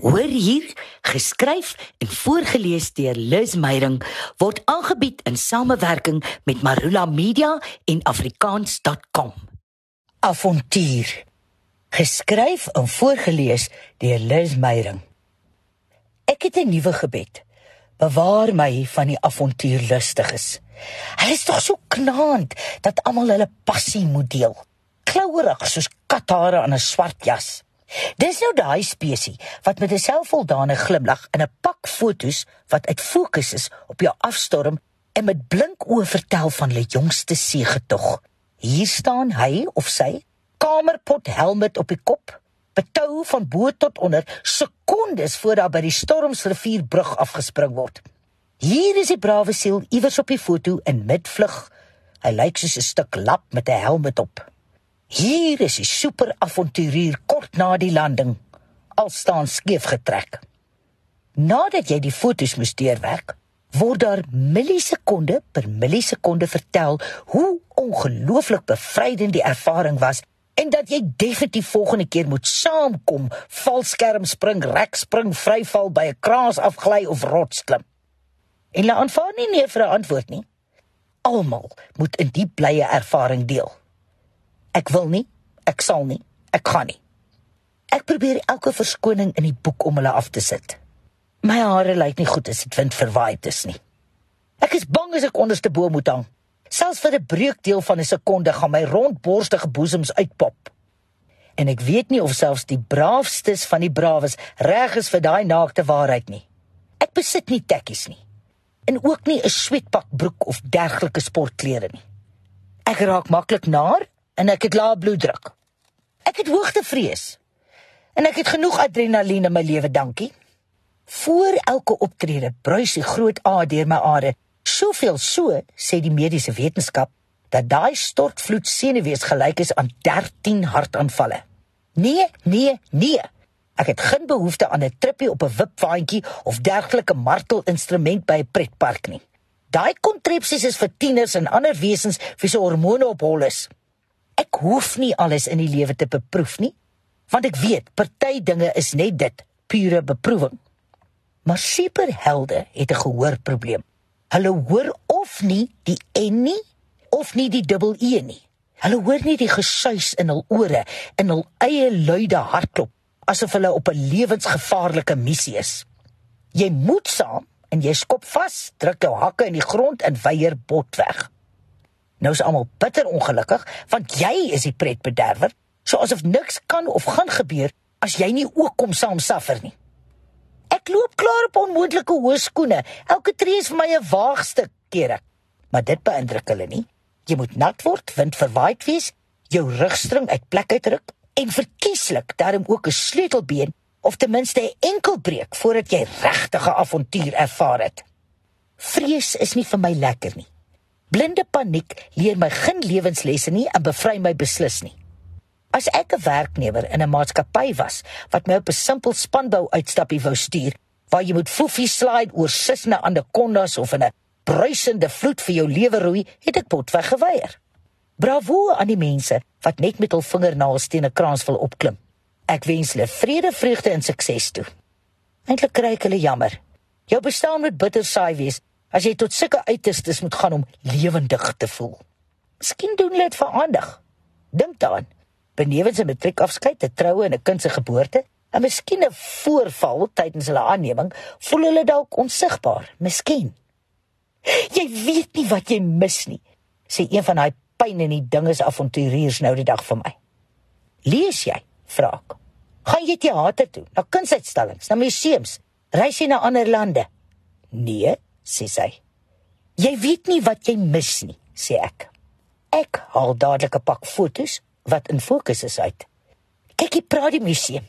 Hoor hier, geskryf en voorgeles deur Liz Meyerink word aangebied in samewerking met Marula Media en afrikaans.com. Avontuur. Geskryf en voorgeles deur Liz Meyerink. Ek het 'n nuwe gebed. Bewaar my van die avontuurlustiges. Hulle is tog so knaand dat almal hulle passie moet deel. Klouerig soos kathare aan 'n swart jas. Dis nou daai spesie wat met 'n selfvoldane glimlag in 'n pak fotos wat uit fokus is op jou afstorm en met blink oë vertel van hulle jongste seëgetog. Hier staan hy of sy, kamerpot helmet op die kop, betou van bo tot onder, sekondes voor daar by die Stormsrivierbrug afgespring word. Hier is die brawe siel iewers op die foto in midvlug. Hy lyk soos 'n stuk lap met 'n helmet op. Hier is die superavonturier kort na die landing, al staan skief getrek. Nadat jy die fotos moes deurwerk, word daar millisekonde per millisekonde vertel hoe ongelooflik bevrydend die ervaring was en dat jy definitief volgende keer moet saamkom, valskerm spring, rek spring, vryval by 'n kraas afgly of rots klim. En hulle aanvaar nie nee vir 'n antwoord nie. Almal moet in die blye ervaring deel. Ek wil nie, ek sal nie, ek gaan nie. Ek probeer elke verskoning in die boek om hulle af te sit. My hare lyk nie goed as dit wind verwaai is nie. Ek is bang as ek onderste bo moet hang. Selfs vir 'n breukdeel van 'n sekonde gaan my rondborstige boesems uitpop. En ek weet nie of selfs die braafstes van die brawes reg is vir daai naakte waarheid nie. Ek besit nie tekkies nie en ook nie 'n sweetpak broek of dergelike sportklere nie. Ek raak maklik naar en ek het lae bloeddruk. Ek het hoogtevrees. En ek het genoeg adrenalien in my lewe, dankie. Voor elke optrede bruis die groot A deur my are, soveel so, sê die mediese wetenskap, dat daai stortvloed senuwees gelyk is aan 13 hartaanvalle. Nee, nee, nee. Ek het geen behoefte aan 'n trippie op 'n wipwaandjie of dergelike martelinstrument by 'n pretpark nie. Daai kontrepsies is vir tieners en ander wesens wie se hormone op hol is. Ek hoef nie alles in die lewe te beproef nie, want ek weet party dinge is net dit, pure beproewing. Maar superhelde het 'n gehoorprobleem. Hulle hoor of nie die N nie of nie die dubbel E nie. Hulle hoor nie die gesuis in hul ore en hul eie luide hartklop asof hulle op 'n lewensgevaarlike missie is. Jy moet saam en jy skop vas, druk jou hakke in die grond en weier bot weg. Nou is almal bitter ongelukkig want jy is die pretbederwer, so asof niks kan of gaan gebeur as jy nie ook kom saam suffer nie. Ek loop klaar op onmoontlike hoë skoene. Elke tree is vir my 'n waagstuk, kere. Maar dit beïndruk hulle nie. Jy moet nat word, wind verwaai wees, jou rugstring uit plek uitruk en verkieslik daarom ook 'n sleutelbeen of ten minste 'n enkel breek voordat jy regtige avontuur ervaar het. Vrees is nie vir my lekker nie. Blinde paniek leer my geen lewenslesse nie en bevry my beslis nie. As ek 'n werknemer in 'n maatskappy was wat my op 'n simpel spanbou uitstappie wou stuur, waar jy moet foefie slide oor sisne anacondas of in 'n bruisende vloed vir jou lewe roei, het ek potweg geweier. Bravo aan die mense wat net met hul vingernaels teen 'n kraans wil opklim. Ek wens hulle vrede, vreugde en sukses toe. Eintlik kry ek hulle jammer. Jou bestaan moet bitter saai wees as jy tot sulke uiterstes moet gaan om lewendig te voel. Miskien doen hulle dit vir aandag. Dink daaraan. Benewens 'n matriekafskeid, 'n troue en 'n kind se geboorte, en miskien 'n voorval tydens hulle aanneming, voel hulle dalk onsigbaar. Miskien. Jy weet nie wat jy mis nie, sê een van daai pyn en die dinges avonturiers nou die dag vir my. Lees jy? Vra ek. Gaan jy teater toe, na kunsuitstallings, na museums, reis jy na ander lande? Nee, sê sy. Jy weet nie wat jy mis nie, sê ek. Ek haal dadelik 'n pak fotos wat in fokus is uit. Kyk, jy praat die museum.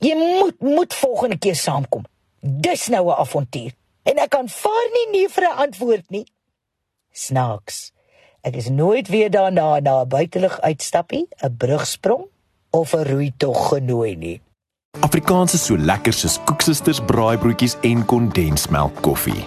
Jy moet moet volgende keer saamkom. Dis nou 'n avontuur. En ek kan vaar nie nee vir 'n antwoord nie. Snaaks. Ek is nooit weer daarna na 'n buitelug uitstappie, 'n brugsprong of 'n roei tog genooi nie. Afrikaans is so lekker soos koeksisters, braaibroodjies en kondensmelk koffie.